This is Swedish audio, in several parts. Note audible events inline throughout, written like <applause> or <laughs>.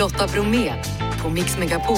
Lotta Bromé på Mix Megapol.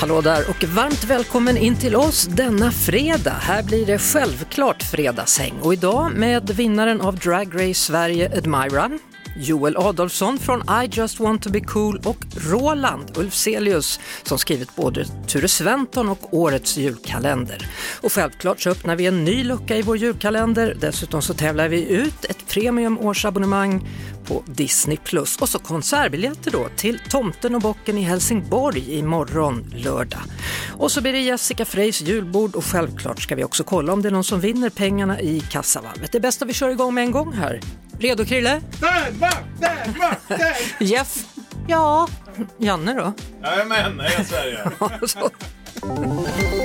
Hallå där och varmt välkommen in till oss denna fredag. Här blir det självklart fredagshäng och idag med vinnaren av Drag Race Sverige Admira, Joel Adolfsson från I just want to be cool och Roland Ulfzelius som skrivit både Ture Sventon och årets julkalender. Och självklart så öppnar vi en ny lucka i vår julkalender. Dessutom så tävlar vi ut ett premium årsabonnemang på Disney Plus och så konsertbiljetter då till Tomten och bocken i Helsingborg imorgon lördag. Och så blir det Jessica Freys julbord och självklart ska vi också kolla om det är någon som vinner pengarna i kassavalvet. Det är bäst att vi kör igång med en gång här. Redo Krille? Jeff? Ja. Janne då? Jajamän, heja Sverige! <laughs>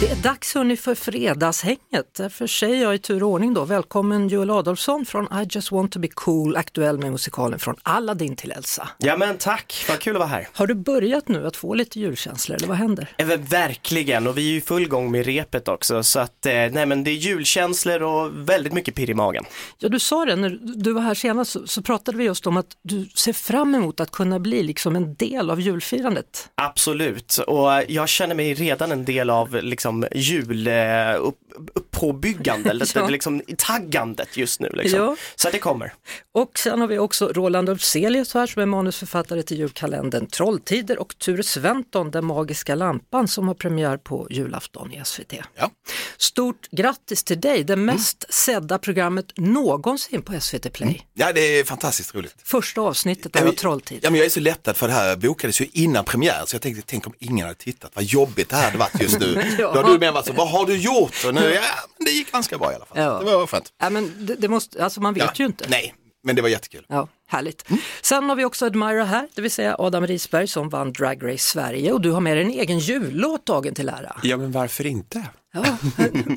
Det är dags hörni för fredagshänget. Därför säger jag i tur och ordning då välkommen Joel Adolfsson från I just want to be cool, aktuell med musikalen från Aladdin till Elsa. Ja men tack, vad kul att vara här. Har du börjat nu att få lite julkänslor eller vad händer? Eh, Verkligen, och vi är ju i full gång med repet också, så att eh, nej men det är julkänslor och väldigt mycket pirr i magen. Ja, du sa det när du var här senast så, så pratade vi just om att du ser fram emot att kunna bli liksom en del av julfirandet. Absolut, och jag känner mig redan en del av liksom jul eh, upp, <laughs> liksom i taggandet just nu liksom. Ja. Så det kommer. Och sen har vi också Roland Ulfzelius här som är manusförfattare till julkalendern Trolltider och Ture Sventon, Den magiska lampan som har premiär på julafton i SVT. Ja. Stort grattis till dig, det mest sedda programmet någonsin på SVT Play. Ja, det är fantastiskt roligt. Första avsnittet av Trolltider. Ja, men jag är så lättad för det här bokades ju innan premiär så jag tänkte, tänk om ingen hade tittat, vad jobbigt det här hade varit just nu. <laughs> Ja. Då har du med varit så, vad har du gjort? Och nu, ja, det gick ganska bra i alla fall. Ja. Det var skönt. Ja, men det, det måste, alltså man vet Ja. ju inte. Nej, men det var jättekul. Ja, härligt. Sen har vi också Admira här, det vill säga Adam Risberg som vann Drag Race Sverige och du har med dig en egen jullåt dagen till ära. Ja, men varför inte? Ja.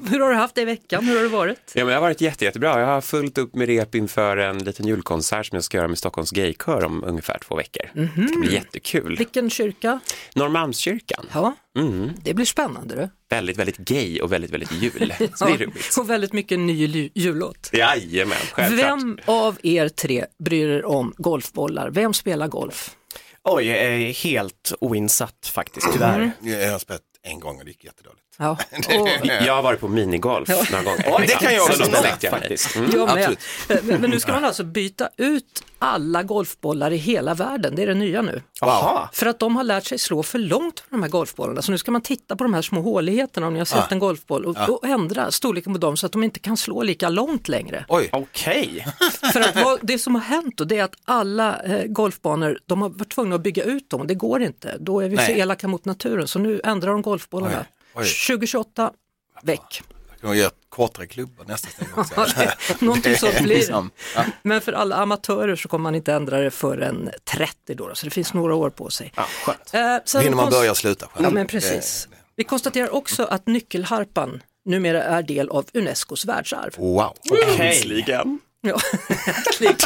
Hur har du haft det i veckan? Hur har det varit? Ja, men det har varit jätte, jättebra. Jag har fullt upp med rep inför en liten julkonsert som jag ska göra med Stockholms gaykör om ungefär två veckor. Det ska bli jättekul. Vilken kyrka? Norrmalmskyrkan. Ja, det blir spännande du. Väldigt, väldigt gay och väldigt, väldigt jul. <laughs> Så det är roligt. och väldigt mycket ny jullåt. Jajamän, självklart. Vem av er tre bryr er om golfbollar? Vem spelar golf? Oj, jag är helt oinsatt faktiskt, tyvärr. Jag har spelat en gång och det gick jättedåligt. Ja, <laughs> och Jag har varit på minigolf några gånger. Oj, det kan jag också mig. faktiskt. Mm. jag med. absolut. Men, men nu ska man alltså byta ut alla golfbollar i hela världen, det är det nya nu. Jaha. För att de har lärt sig slå för långt med de här golfbollarna. Så nu ska man titta på de här små håligheterna om ni har sett en golfboll och, och ändra storleken på dem så att de inte kan slå lika långt längre. Oj, Okej, <laughs> För att vad, det som har hänt då, det är att alla eh, golfbanor, de har varit tvungna att bygga ut dem. Det går inte, då är vi för Nej. elaka mot naturen. Så nu ändrar de golfbollarna. Oj, oj. 2028, väck. jag kan göra kortare klubbor nästa steg också. <laughs> Någonting sånt blir det. Liksom, ja. Men för alla amatörer så kommer man inte ändra det förrän 30 då, så det finns några år på sig. ja, skönt. Eh, sen Hinner man börja och sluta själv. Ja men precis. Vi konstaterar också att nyckelharpan numera är del av Unescos världsarv. Wow. Äntligen. Ja. <laughs>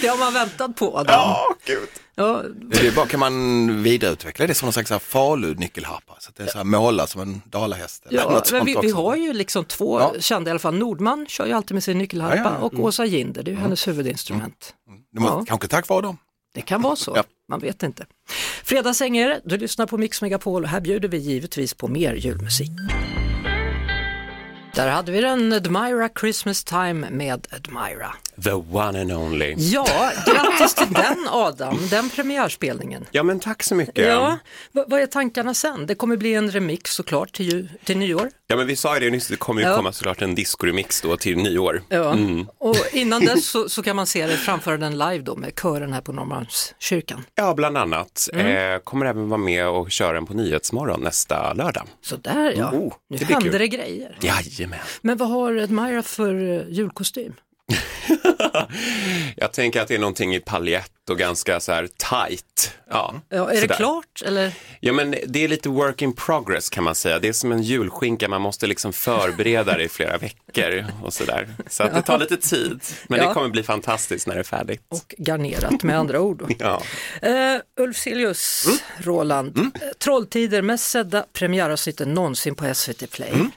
Det har man väntat på Adam. Ja, gud. Ja, Det är bara, kan man vidareutveckla det som någon slags falu-nyckelharpa? Så att det är så här måla som en dalahäst? ja något men vi, vi har ju liksom två Ja. kända i alla fall. Nordman kör ju alltid med sin nyckelharpa Ja, ja. och Åsa Ginder, det är ju hennes huvudinstrument. Det må, Ja. Kanske tack vare dem. Det kan vara så, man vet inte. Fredagsäng är det, du lyssnar på Mix Megapol och här bjuder vi givetvis på mer julmusik. Där hade vi den Admira Christmas Time med Admira. The one and only. Ja, grattis till den Adam, den premiärspelningen. Ja, men tack så mycket. Ja, v- vad är tankarna sen? Det kommer bli en remix såklart till, ju- till nyår. Ja, men vi sa ju det nyss, det kommer ju Ja. komma såklart en discoremix då till nyår. Ja. Och <laughs> innan dess så, så kan man se det framföra den live då med kören här på Norrmalmskyrkan. Ja, bland annat. Mm. Eh, kommer även vara med och köra den på Nyhetsmorgon nästa lördag. Så där ja, Oh, nu det händer det grejer. Jajamän. Men vad har Admira för eh, julkostym? <laughs> Jag tänker att det är någonting i paljett och ganska så här tight. Ja, Ja, är det sådär. klart eller? Ja, men det är lite work in progress kan man säga. Det är som en julskinka, man måste liksom förbereda det i flera veckor och sådär. Så att det tar lite tid, men Ja. det kommer bli fantastiskt när det är färdigt. Och garnerat med andra ord. <laughs> Ja. Uh, Ulf Silius, Mm. Roland, Eh, Trolltider, mest sedda premiäravsnitten någonsin på SVT Play. Mm.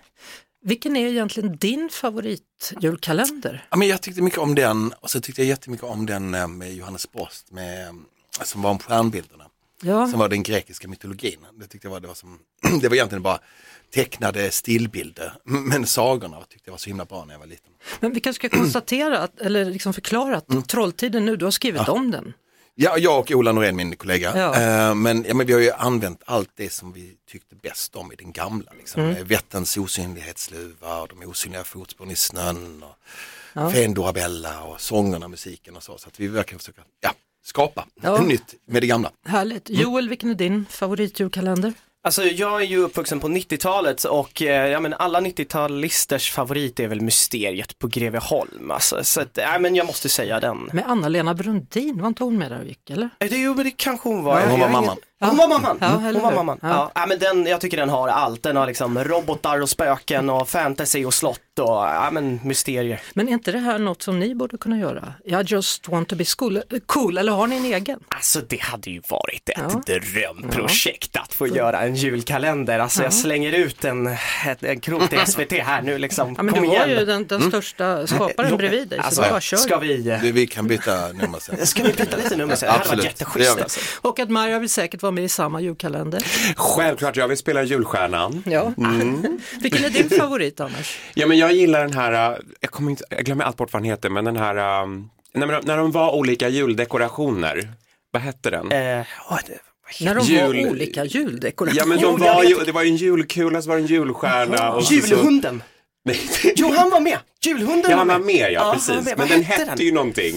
Vilken är egentligen din favoritjulkalender? Ja, men jag tyckte mycket om den och så tyckte jag jättemycket om den eh, med Johannes Brost med, eh, som var om stjärnbilderna. Ja, Som var den grekiska mytologin. Det tyckte jag var, det var som, <clears throat> det var egentligen bara tecknade stillbilder. Men sagorna tyckte jag var så himla bra när jag var liten. men vi kanske ska konstatera, att, eller liksom förklara Mm. att Trolltiden nu, du har skrivit om den. Ja, jag och Ola Norén, min kollega. Ja. Eh, men, ja, men vi har ju använt allt det som vi tyckte bäst om i den gamla. Liksom. Mm. Vätterns osynlighetsluva och de osynliga fotspåren i snön. Och Ja. Fen Dorabella och sångerna, musiken och så. Så att vi verkligen försöker ja, skapa Ja. <laughs> nytt med det gamla. Härligt. Joel, vilken är din favoritjulkalender? Alltså jag är ju uppvuxen på 90-talet och eh, ja, men alla 90-talisters favorit är väl Mysteriet på Greveholm. Alltså, så att, ja, men jag måste säga den. Med Anna-Lena Brundin, var inte hon med där och gick eller? Eh, Det, jo, men det kanske hon var. Ja, hon var mamman. Hon var mamman. Ja, Mm, hon var mamman. Ja. Ja. Men den, jag tycker den har allt. Den har liksom robotar och spöken och fantasy och slott och ja, men mysterier. Men är inte det här något som ni borde kunna göra? Jag just want to be school, cool, eller har ni en egen? Alltså det hade ju varit ett Ja. drömprojekt att få göra en julkalender. Alltså jag slänger ut en, en krok till SVT här nu liksom. Ja, men Kom du har igen. ju den, den största skaparen Jo, bredvid dig, så alltså, bara kör. Ska vi, Det, vi kan byta nummer sen. ska vi byta lite nummer sen? Det hade varit Absolut, det jätteschysst alltså. Och att Maja vill säkert vara med i samma julkalender. Självklart, jag vill spela julstjärnan. Ja. Mm. <laughs> Vilken är din favorit annars? Ja, men jag gillar den här, äh, jag, kommer inte, jag glömmer allt bort vad den heter, men den här, äh, när, de- när de var olika juldekorationer, vad hette den? Eh, åh, det, När de Jul- var olika juldekorationer. Ja, men de var ju, det var ju en julkula, så var det en julstjärna. Och så- Julhunden! Nej, <laughs> Jo, han var med! Julhunden Ja, var han var med. ja, Ja, han var precis. med. Men Vad den hette hette den? ju någonting.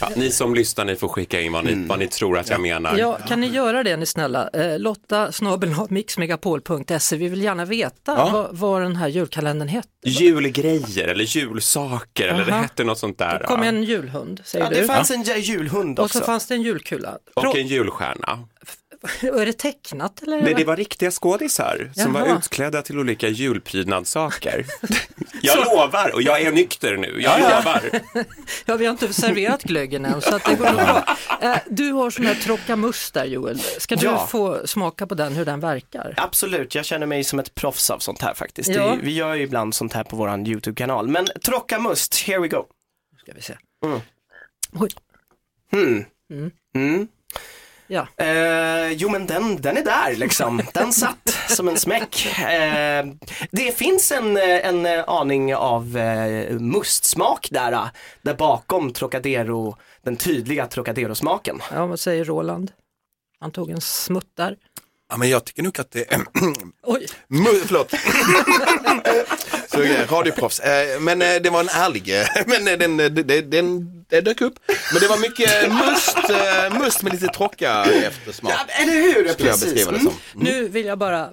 Ja, ni som lyssnar, ni får skicka in vad ni, vad ni tror att jag menar. Ja, kan ni göra det ni snälla? Eh, Lotta snabel <laughs> mixmegapol.se. Vi vill gärna veta Ja. vad, vad den här julkalendern hette. Julgrejer eller julsaker, eller det Aha. hette något sånt där. Det kom en julhund, säger Ja, det du. fanns en julhund Och också. så fanns det en julkula. Och en julstjärna. Är det tecknat eller? Nej, det var riktiga skådisar som Jaha. var utklädda till olika julprydnadssaker. <laughs> jag lovar, och jag är nykter nu, jag lovar. Ja, vi har inte serverat glöggen än så att det går nog bra. Eh, Du har sån här trockamust där Joel. Ska du Ja. få smaka på den, hur den verkar? Absolut, jag känner mig som ett proffs av sånt här faktiskt. Ja. Det, vi gör ju ibland sånt här på våran YouTube-kanal. Men Trockamust, here we go. Ska vi se. Mm. Oj. Mm. Ja. Eh, jo men den, den är där liksom, den satt som en smäck. Eh, det finns en, eh, en eh, aning av eh, mustsmak där, eh, där bakom Trocadero, den tydliga Trocadero-smaken. ja, vad säger Roland? Han tog en smutt där. Ja, men jag tycker nog att det är <clears throat> Oj, förlåt. <laughs> Så, radioproffs. Eh, Men eh, det var en ärlig, eh, <laughs> men den, den, den, den, dök upp. Men det var mycket must, must med lite tråka eftersmak. Ja, eller hur? Skulle jag beskriva det som. nu vill jag bara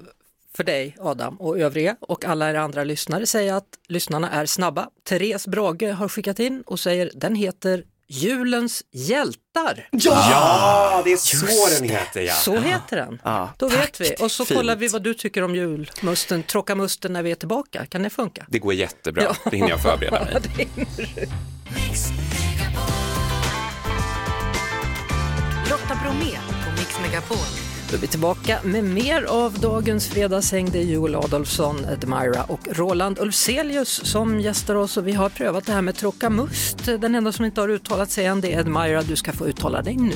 för dig Adam och övriga och alla er andra lyssnare säga att lyssnarna är snabba. Therese Brage har skickat in och säger den heter Julens hjältar. Ja, det är så den heter ja. Så heter den. Ja, Då tack. vet vi. Och så Fint. kollar vi vad du tycker om julmusten, trockamusten när vi är tillbaka. Kan det funka? Det går jättebra, det hinner jag förbereda mig. <laughs> Lotta Bromé på Mix Megapol. Då är vi tillbaka med mer av dagens fredagshäng. Det är Joel Adolfsson, Admira och Roland Ulfzelius som gästar oss och vi har prövat det här med trockamust. Den enda som inte har uttalat sig än det är Admira. Du ska få uttala dig nu.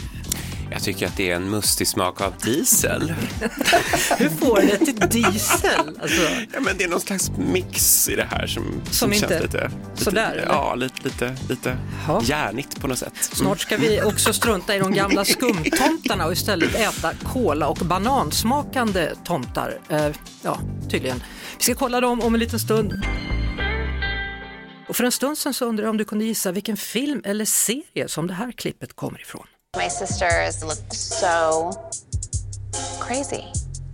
Jag tycker att det är en mustig smak av diesel. <laughs> Hur får det till diesel? Alltså, Ja, men det är någon slags mix i det här som, som, inte- känns lite, lite sådär, eller? Ja, lite, lite, lite järnigt på något sätt. snart ska vi också strunta i de gamla skumtomtarna och istället äta kola och banansmakande tomtar. Eh, ja, tydligen. Vi ska kolla dem om en liten stund. Och för en stund sedan så undrade jag om du kunde gissa vilken film eller serie som det här klippet kommer ifrån. My sisters look so crazy.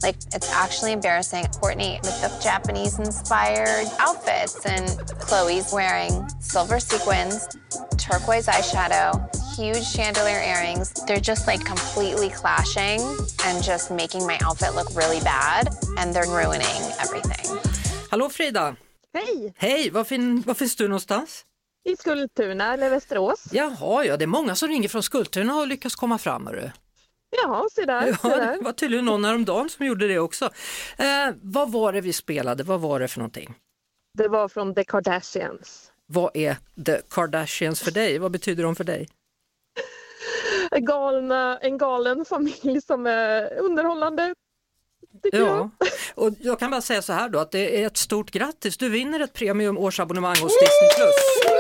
Like, it's actually embarrassing. Courtney with the Japanese inspired outfits, and Chloe's wearing silver sequins, turquoise eyeshadow, huge chandelier earrings. They're just like completely clashing and just making my outfit look really bad. And they're ruining everything. Hallå Frida! Hej! Hej, var, fin, var finns du någonstans? I Skultuna eller Västerås. Jaha, ja det är många som ringer från Skultuna och lyckas komma fram. Hörru. Jaha, se där. Ja, där. det var tydligen någon häromdagen som gjorde det också. Eh, vad var det vi spelade? Vad var det för någonting? Det var från The Kardashians. Vad är The Kardashians för dig? Vad betyder de för dig? Galna, en galen familj som är underhållande. Tycker jag. Ja, och jag kan bara säga så här då att det är ett stort grattis. Du vinner ett premium årsabonnemang hos Disney+. Nice.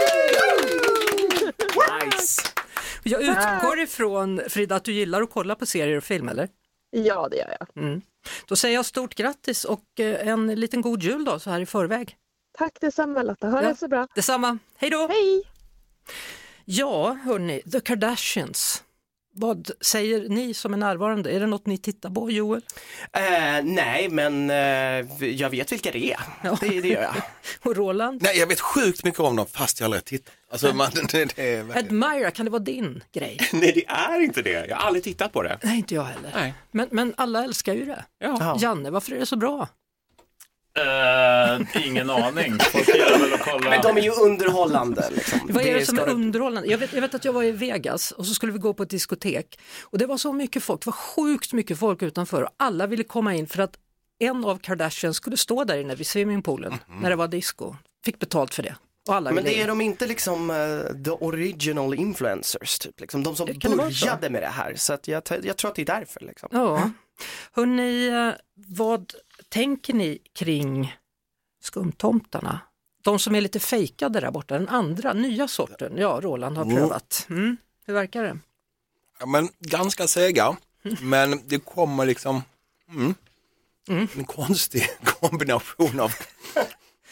Jag utgår ifrån Frida att du gillar att kolla på serier och film eller? Ja, det gör jag. Då säger jag stort grattis och eh, en liten god jul då så här i förväg. Tack detsamma Lotta, ha Ja. det så bra. Detsamma, hej då! Hej! Ja, hörni, The Kardashians. Vad säger ni som är närvarande? Är det något ni tittar på, Joel? Eh, nej, men eh, jag vet vilka det är. Ja. Det, det gör jag. <laughs> Och Roland? Nej, jag vet sjukt mycket om dem fast jag aldrig har tittat. Alltså, man, <laughs> det, det är. Admira, kan det vara din grej? <laughs> Nej, det är inte det. Jag har aldrig tittat på det. Nej, inte jag heller. Nej. Men, men alla älskar ju det. Ja. Janne, varför är det så bra? Eh, ingen aning. Folk gillar väl att kolla. Men de är ju underhållande. Liksom. Vad är det som är det- underhållande? Jag vet, jag vet att jag var i Vegas och så skulle vi gå på ett diskotek och det var så mycket folk, det var sjukt mycket folk utanför och alla ville komma in för att en av Kardashians skulle stå där inne vid swimmingpoolen när det var disco. Fick betalt för det. Och alla Men det är de inte liksom eh, the original influencers, typ. liksom, de som Kan det vara så? började med det här. Så att jag, jag tror att det är därför. Liksom. Ja. Hörrni, eh, vad tänker ni kring skumtomtarna? De som är lite fejkade där borta, den andra, nya sorten. Ja, Roland har prövat. Mm. Hur verkar det? Ja, men ganska sega, men det kommer liksom mm, en konstig <laughs> kombination av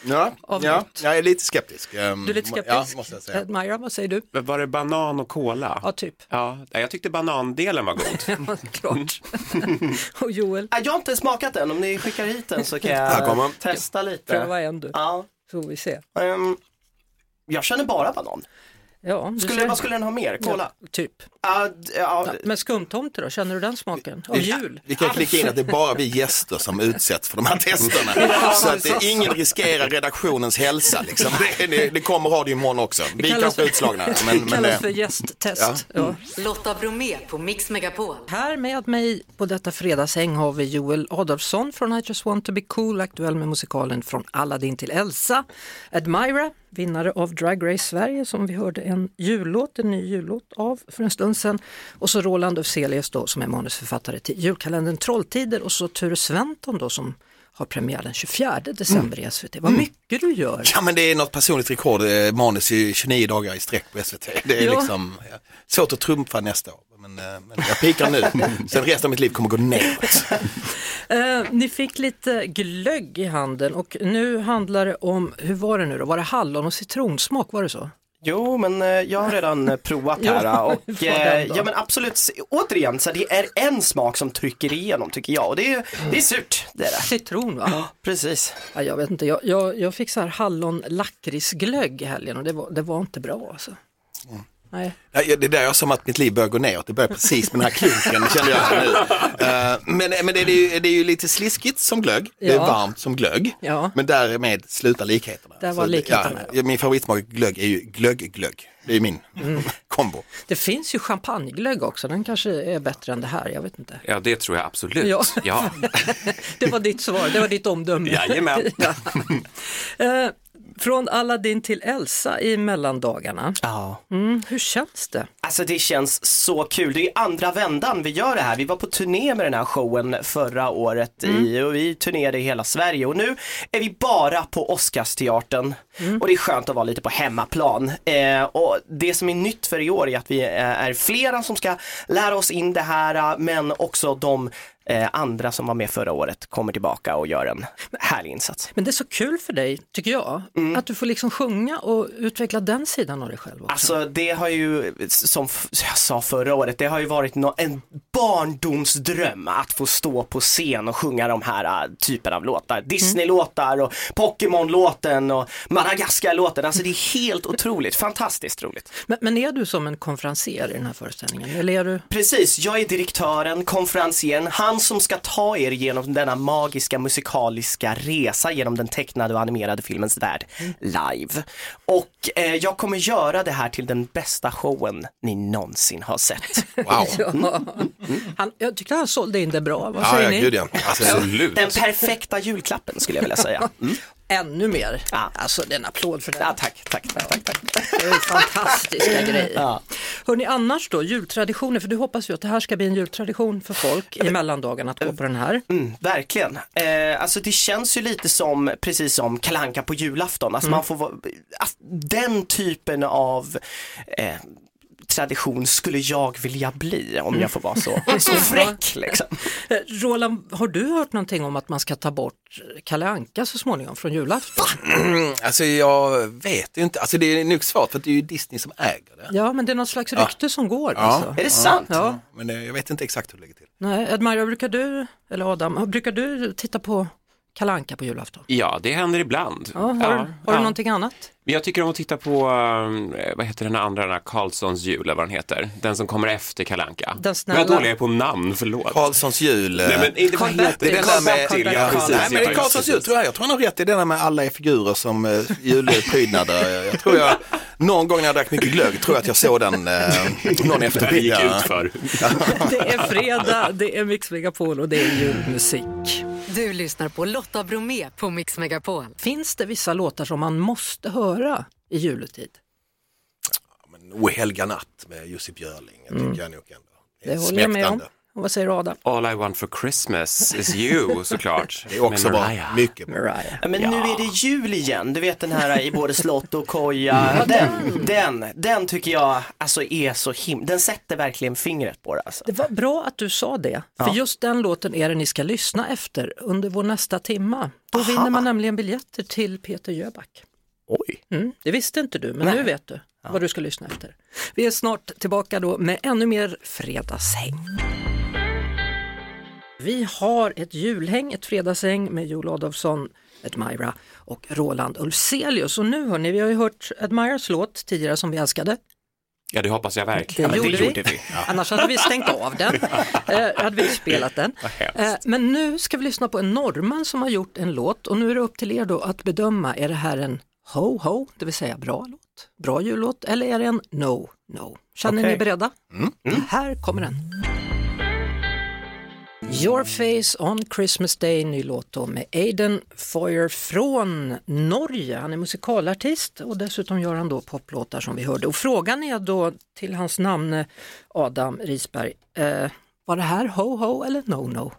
Ja, Av ja något. jag är lite skeptisk. Ehm, Du är lite skeptisk? Ja, måste jag säga. Admira, vad säger du? Var det banan och cola? Ja, typ. Ja, jag tyckte banandelen var god. <laughs> Ja, klart. och Joel, Ah, Jag har inte smakat den, om ni skickar hit den så kan Här kommer jag testa lite. pröva en du, Ja, så får vi se. ehm, jag känner bara banan. Ja, Skulle, ser. vad skulle den ha mer? Cola? Ja, typ. Ah, d- ja, Ja, men skumtomte då, känner du den smaken? Av jul? Vi kan klicka in att det är bara vi gäster som utsätts för de här testerna. Så att det, ingen riskerar redaktionens hälsa. Liksom. Det, det, det kommer radio imorgon också. Vi kanske är utslagna. <laughs> Men, Det men, kallas eh, för gästtest. Ja. Lotta Bromé på Mix Megapol. Här med mig på detta fredagshäng har vi Joel Adolfsson från I just want to be cool, aktuell med musikalen Från Aladdin till Elsa. Admira, vinnare av Drag Race Sverige som vi hörde en jullåt, en ny jullåt av för en stund sedan. Och så Roland Ufzelius då som är manusförfattare till julkalendern Trolltider och så Ture Sventon då som har premiär den 24 december i SVT. Vad mycket du gör! Ja men det är något personligt rekord, eh, manus i 29 dagar i sträck på SVT. Det är Ja. liksom svårt att trumfa nästa år. Men, eh, men jag pikar nu, sen resten av mitt liv kommer gå neråt. <laughs> Eh, ni fick lite glögg i handen och nu handlar det om, hur var det nu då, var det hallon och citronsmak, var det så? Jo, men eh, jag har redan eh, provat här <laughs> och eh, ja men absolut, återigen, så det är en smak som trycker igenom tycker jag och det är, det är surt. Det är det. Citron va? Ja, precis. Ja, jag vet inte, jag, jag, jag fick så här hallon lakritsglögg i helgen och det var, det var inte bra alltså. Nej. Ja, Det är där jag som att mitt liv börjar gå neråt. Det börjar precis med den här klunken kände jag nu. <laughs> Eh, Men, men det, är ju, det är ju lite sliskigt som glögg. Det är Ja. varmt som glögg. Ja. Men därmed slutar likheterna. Där var Så likheterna, Ja, min favoritsmak glögg är ju glögg-glögg. Det är min Mm. <laughs> kombo. Det finns ju champagneglögg också, den kanske är bättre än det här, jag vet inte. Ja, det tror jag absolut. Ja. Ja. <laughs> Det var ditt svar, det var ditt omdöme. Jajamän. Ja. Från Aladdin till Elsa i mellandagarna. Ja. Mm, hur känns det? Alltså det känns så kul. Det är andra vändan vi gör det här. Vi var på turné med den här showen förra året i, och vi turnerade i hela Sverige och nu är vi bara på Oscarsteatern och det är skönt att vara lite på hemmaplan. Eh, och det som är nytt för i år är att vi eh, är flera som ska lära oss in det här eh, men också de eh, andra som var med förra året kommer tillbaka och gör en härlig insats. Men det är så kul för dig, tycker jag, Mm. att du får liksom sjunga och utveckla den sidan av dig själv också. Alltså det har ju, som jag sa förra året, det har ju varit en barndomsdröm att få stå på scen och sjunga de här äh, typen av låtar. Disney-låtar och Pokémon-låten och Madagaskar-låten. Alltså det är helt otroligt, fantastiskt roligt. Men, men är du som en konferenser i den här föreställningen? Eller är du... Precis, jag är direktören, konferencieren, han som ska ta er genom denna magiska musikaliska resa genom den tecknade och animerade filmens värld live. Och eh, jag kommer göra det här till den bästa showen ni någonsin har sett. <laughs> Wow. Ja. Han, jag tycker han sålde in det bra, vad Ja, säger ja, ni? gud ja. Alltså, Absolut. Den perfekta julklappen skulle jag vilja säga. <laughs> Mm. Ännu mer. Ja. Alltså en applåd för det. Ja, tack, tack, tack, tack, tack. Det är fantastiska <laughs> grejer. Ja. Hörni, annars då, jultraditioner, för du hoppas ju att det här ska bli en jultradition för folk i mellandagen att gå på den här. Mm, verkligen. Eh, alltså det känns ju lite som, precis som kalanka på julafton. Alltså man får den typen av eh, tradition skulle jag vilja bli om jag får vara så, <laughs> så fräck liksom. Eh, Roland, har du hört någonting om att man ska ta bort Kalle Anka så småningom från julafton? alltså jag vet inte, alltså det är nog svårt för att det är ju Disney som äger det. Ja, men det är något slags rykte som går. Ja. Alltså. Är det sant? Ja. Men eh, jag vet inte exakt hur det ligger till. Nej, Edmira, brukar du, eller Adam, brukar du titta på Kalle Anka på julafton? Ja, det händer ibland. Ja, har, Ja, har du ja. någonting annat? Men jag tycker om att titta på, eh, vad heter den andra, den här Karlssons jul, eller vad den heter. Den som kommer efter Kalanka. Den snälla. Vad dålig jag är på namn, förlåt. Karlssons jul. eh, Nej, men inte vad heter det är den där med, Till, ja, precis, nej, men det är Karlssons jul tror jag. Jag tror han har rätt i det där med alla är figurer som uh, julprydnader. Jag tror jag, någon gång när jag drack mycket glögg, tror jag att jag såg den uh, någon Det här gick eftermiddag. ut för. <laughs> Det är fredag, det är Mix Megapol och det är julmusik. Du lyssnar på Lotta Bromé på Mix Megapol. Finns det vissa låtar som man måste höra i juletid? O helga natt med Jussi Björling, jag tycker jag nog ändå. Det håller jag med om. Och vad säger Adam? All I want for Christmas is you, <laughs> såklart. Det är också bra, mycket bra. Mariah. Ja, Men nu är det jul igen, du vet den här i både slott och koja. Den, den, den tycker jag alltså är så him... Den sätter verkligen fingret på det alltså. Det var bra att du sa det, för just den låten är det ni ska lyssna efter under vår nästa timma. Då vinner man nämligen biljetter till Peter Jöback. Oj. Mm, det visste inte du, men nu vet du vad du ska lyssna efter. Vi är snart tillbaka då med ännu mer fredagshäng. Vi har ett julhäng, ett fredagshäng med Joel Adolfsson, Admira och Roland Ulfzelius. Och nu hörni, vi har ju hört Admiras låt tidigare som vi älskade. Ja, det hoppas jag verkligen. Det, men det gjorde, gjorde vi. vi. Annars hade vi stängt av den. <laughs> Eh, hade vi spelat den. Eh, men nu ska vi lyssna på en norrman som har gjort en låt och nu är det upp till er då att bedöma, är det här en ho-ho, det vill säga bra låt, bra jullåt eller är det en no-no? Känner ni Okej. er beredda? Här kommer den. Your Face on Christmas Day, ny låt då med Aiden Foyer från Norge. Han är musikalartist och dessutom gör han då poplåtar som vi hörde. Och frågan är då till hans namn Adam Risberg, eh, var det här ho-ho eller no-no?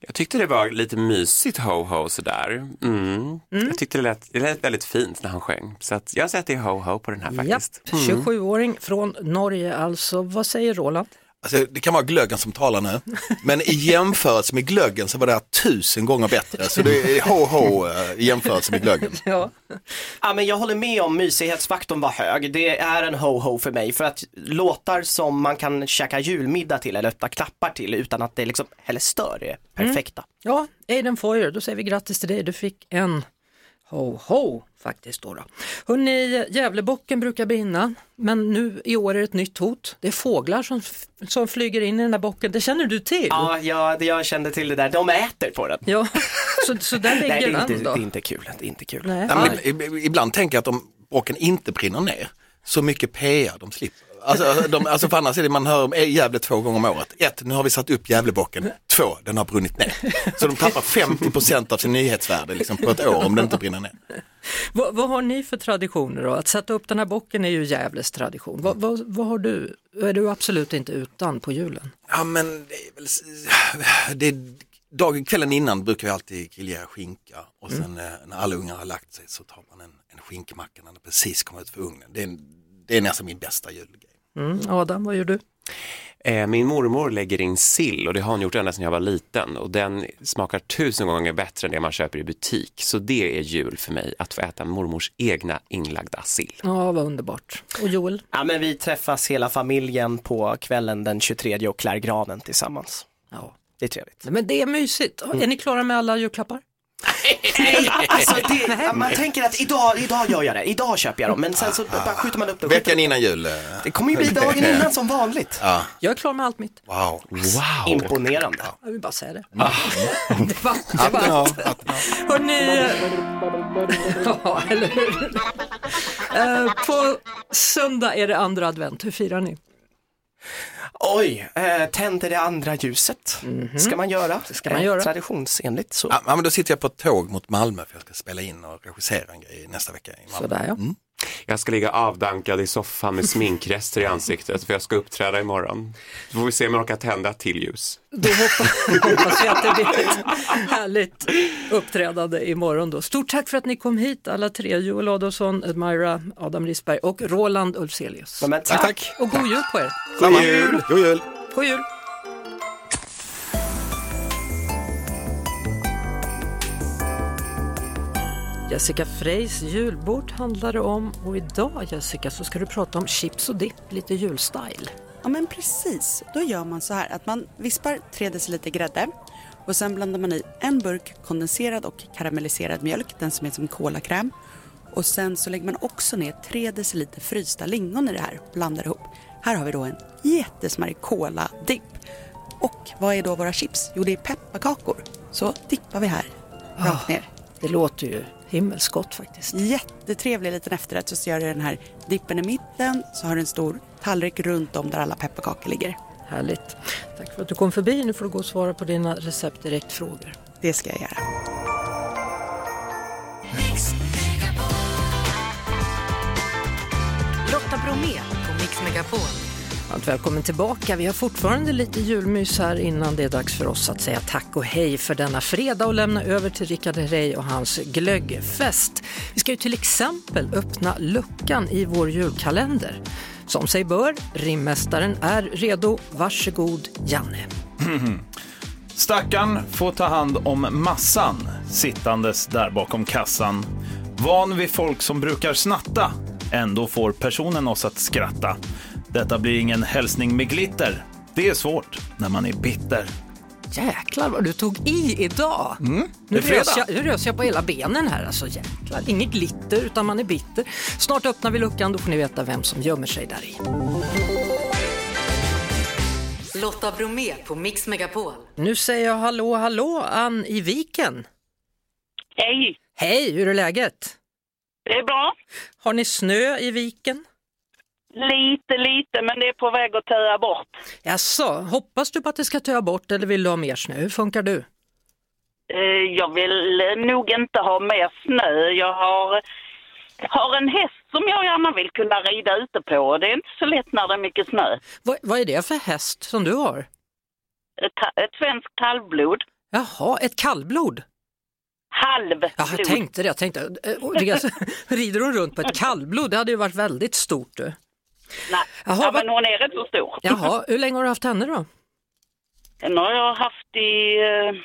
Jag tyckte det var lite mysigt ho-ho sådär. Mm. Jag tyckte det lät, det lät väldigt fint när han sjöng. Så att jag säger att det är ho-ho på den här faktiskt. Japp, 27-åring från Norge alltså. Vad säger Roland? Alltså, det kan vara glöggen som talar nu, men i jämförelse med glöggen så var det här tusen gånger bättre. Så det är ho ho eh, i jämförelse med glöggen. <laughs> Ja. Ja, men jag håller med om mysighetsfaktorn var hög. Det är en ho-ho för mig för att låtar som man kan käka julmiddag till eller öppna klappar till utan att det liksom heller stör är perfekta. Ja, Aiden Foyer, då säger vi grattis till dig. Du fick en ho-ho faktiskt då. då. Hörrni, Gävlebocken brukar brinna, men nu i år är det ett nytt hot. Det är fåglar som, som flyger in i den där bocken, det känner du till? Ja, jag, jag kände till det där. De äter på den. Ja, så, så där <laughs> ligger Nej, det är, den inte, det då. är inte kul. Det är inte kul. Nej. Ja, men, ibland tänker jag att om bocken inte brinner ner, så mycket PR de slipper. Alltså, de, alltså för annars är det man hör om Gävle två gånger om året. Ett, nu har vi satt upp Gävlebocken. Två, den har brunnit ner. Så de tappar 50% av sin nyhetsvärde liksom, på ett år om den inte brinner ner. Vad, vad har ni för traditioner då? Att sätta upp den här bocken är ju Gävles tradition. Vad, vad, vad har du? Är du absolut inte utan på julen? Ja men det är väl, det är, dagen, kvällen innan brukar vi alltid grillera skinka och sen eh, när alla ungar har lagt sig så tar man en, en skinkmacka när den precis kommer ut för ugnen. Det är, en- det är nästan min bästa julgrej. Mm, Adam, vad gör du? Eh, Min mormor lägger in sill och det har hon gjort ända sedan jag var liten och den smakar tusen gånger bättre än det man köper i butik. Så det är jul för mig, att få äta mormors egna inlagda sill. Ja, vad underbart. Och Joel? Ja men vi träffas hela familjen på kvällen den 23 och klär granen tillsammans. Ja. Det är trevligt. Men det är mysigt. Är ni klara med alla julklappar? Nej, alltså det, ja, man tänker att idag, idag gör jag det, idag köper jag dem, men sen så bara skjuter man upp det. Veckan innan jul. eh, Det kommer ju bli dagen innan som vanligt. Jag är klar med allt mitt. Wow. Imponerande. Jag vill bara säga det. <laughs> det var, det var Ja. Hörrni, <laughs> ja, eller hur? Eh, På söndag är det andra advent. Hur firar ni? Oj, eh, tänder det andra ljuset. Ska man göra. Det ska man göra. Traditionsenligt så. Ja, men då sitter jag på ett tåg mot Malmö för jag ska spela in och regissera en grej nästa vecka i Malmö. Sådär ja. Jag ska ligga avdankad i soffan med sminkrester i ansiktet för jag ska uppträda imorgon. Så får vi se om jag orkar tända till ljus. Då hoppas, <laughs> hoppas jag att det blir ett härligt uppträdande imorgon då. Stort tack för att ni kom hit alla tre. Joel Adolfsson, Admira, Adam Risberg och Roland. Ja, men tack. Tack. Och god jul på er. God jul! God jul! God jul! Jessica Freys julbord handlar det om och idag Jessica så ska du prata om chips och dipp, lite julstyle. Ja men precis, då gör man så här att man vispar 3 deciliter grädde och sen blandar man i en burk kondenserad och karamelliserad mjölk, den som är som kolakräm. Och sen så lägger man också ner 3 deciliter frysta lingon i det här och blandar ihop. Här har vi då en jättesmarrig kola-dipp. Och vad är då våra chips? Jo det är pepparkakor. Så dippar vi här, rakt ner. Det låter ju himmelsgott faktiskt. Jättetrevlig liten efterrätt så gör du den här dippen i mitten så har du en stor tallrik runt om där alla pepparkakor ligger. Härligt. Tack för att du kom förbi. Nu får du gå och svara på dina recept direkt-frågor. Det ska jag göra. Lotta Bromé på Mix Megapol. Varmt välkommen tillbaka. Vi har fortfarande lite julmys här innan det är dags för oss att säga tack och hej för denna fredag och lämna över till Rickard Herrey och hans glöggfest. Vi ska ju till exempel öppna luckan i vår julkalender. Som sig bör, rimmästaren är redo. Varsågod Janne. <clears throat> Stackarn får ta hand om massan, sittandes där bakom kassan. Van vid folk som brukar snatta, ändå får personen oss att skratta. Detta blir ingen hälsning med glitter. Det är svårt när man är bitter. Jäklar vad du tog i idag. det Nu är fredag. rös, jag, nu rös jag på hela benen här. Alltså, jäklar. Inget glitter utan man är bitter. Snart öppnar vi luckan, då får ni veta vem som gömmer sig där i. Lotta Bromé på Mix Megapol. Nu säger jag hallå, hallå, Ann i Viken. Hej, Hej, hur är läget? det är bra. Har ni snö i Viken? Lite, lite, men det är på väg att töa bort. Jaså, hoppas du på att det ska töa bort eller vill du ha mer snö? Hur funkar du? Eh, Jag vill eh, nog inte ha mer snö. Jag har, har en häst som jag gärna vill kunna rida ute på och det är inte så lätt när det är mycket snö. Vad, vad är det för häst som du har? Ett, ett svenskt kalvblod. Jaha, ett kallblod? Halvblod. Ja, jag tänkte det. Jag tänkte, eh, <laughs> rider hon runt på ett kallblod? Det hade ju varit väldigt stort. Du. Nej, Jaha, ja, men hon är rätt så stor. Jaha, hur länge har du haft henne då? Den har jag haft i eh,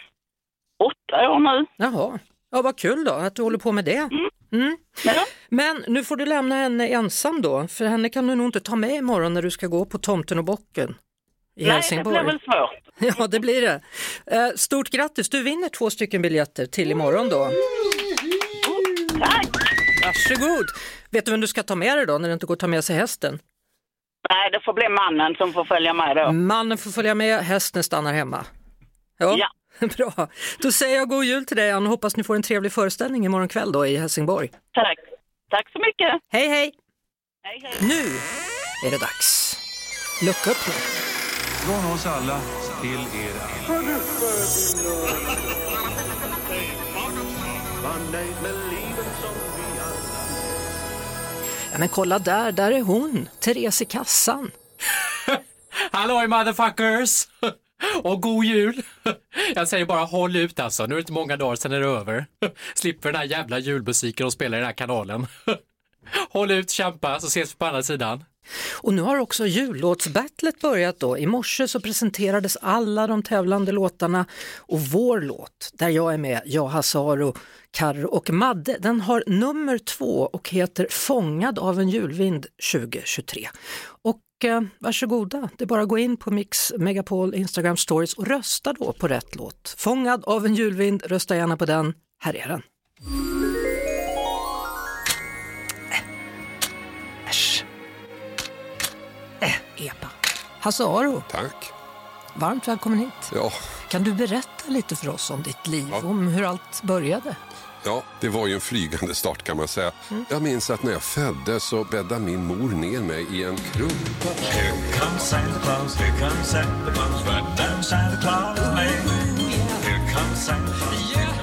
åtta år nu. Jaha, ja, vad kul då att du håller på med det. Mm. Ja. Men nu får du lämna henne ensam då, för henne kan du nog inte ta med imorgon när du ska gå på Tomten och bocken i Nej, det Helsingborg. blir väl svårt. <laughs> Ja, det blir det. Eh, Stort grattis, du vinner två stycken biljetter till imorgon då. Tack! Varsågod. Vet du vem du ska ta med dig då när det inte går att ta med sig hästen? Nej, det får bli mannen som får följa med då. Mannen får följa med, hästen stannar hemma. Ja. <laughs> Bra. Då säger jag god jul till dig Ann hoppas ni får en trevlig föreställning imorgon kväll då i Helsingborg. Tack. Tack så mycket. Hej hej! Hej, hej. Nu är det dags. Lucka upp nu. Från oss alla till er alla. Ja, men kolla där, där är hon, Therese i kassan. <laughs> Halloj motherfuckers! <laughs> Och god jul! <laughs> Jag säger bara håll ut alltså, nu är det inte många dagar sedan är det över. Slipper den här jävla julmusiken och spelar i den här kanalen. Håll ut, kämpa, så ses vi på andra sidan. Och nu har också jullåtsbattlet börjat då. I morse så presenterades alla de tävlande låtarna och vår låt, där jag är med, jag, Hasaro, Karro och Madde, den har nummer två och heter Fångad av en julvind 2023. Och eh, varsågoda, det är bara att gå in på Mix Megapol Instagram stories och rösta då på rätt låt. Fångad av en julvind, rösta gärna på den. Här är den. Hasse Aro, Tack. varmt välkommen hit. Ja, Kan du berätta lite för oss om ditt liv, om hur allt började? ja, det var ju en flygande start kan man säga. Jag minns att när jag föddes så bäddade min mor ner mig i en krubba. Here comes Santa Claus, here comes Santa Claus, right down Santa Claus Lane. Here comes Santa En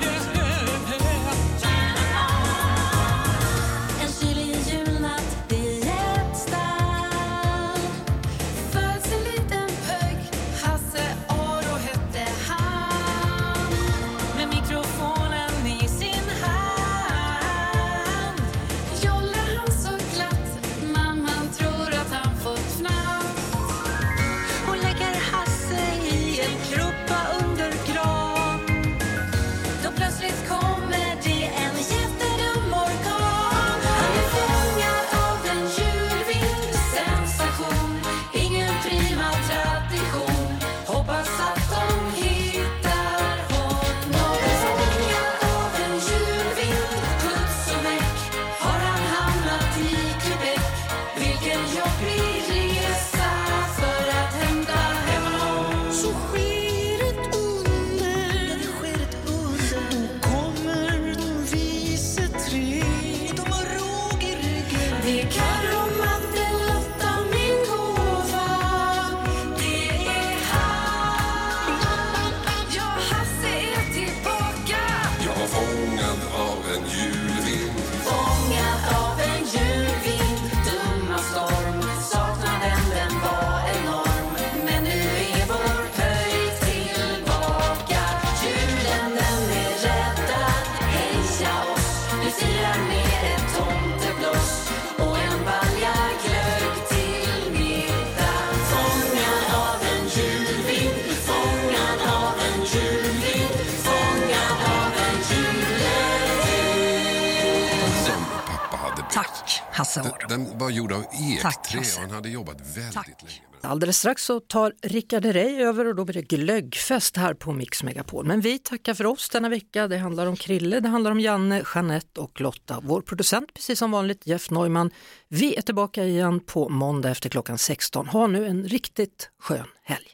Tack Hasse Aro. Den, den var gjord av Tack, ekträ och han hade jobbat väldigt länge. Alldeles strax så tar Rickard Herrey över och då blir det glöggfest här på Mix Megapol. Men vi tackar för oss denna vecka. Det handlar om Krille, det handlar om Janne, Jeanette och Lotta. Vår producent precis som vanligt Jeff Neumann. Vi är tillbaka igen på måndag efter klockan 16. Ha nu en riktigt skön helg.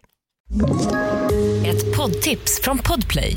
Ett poddtips från Podplay.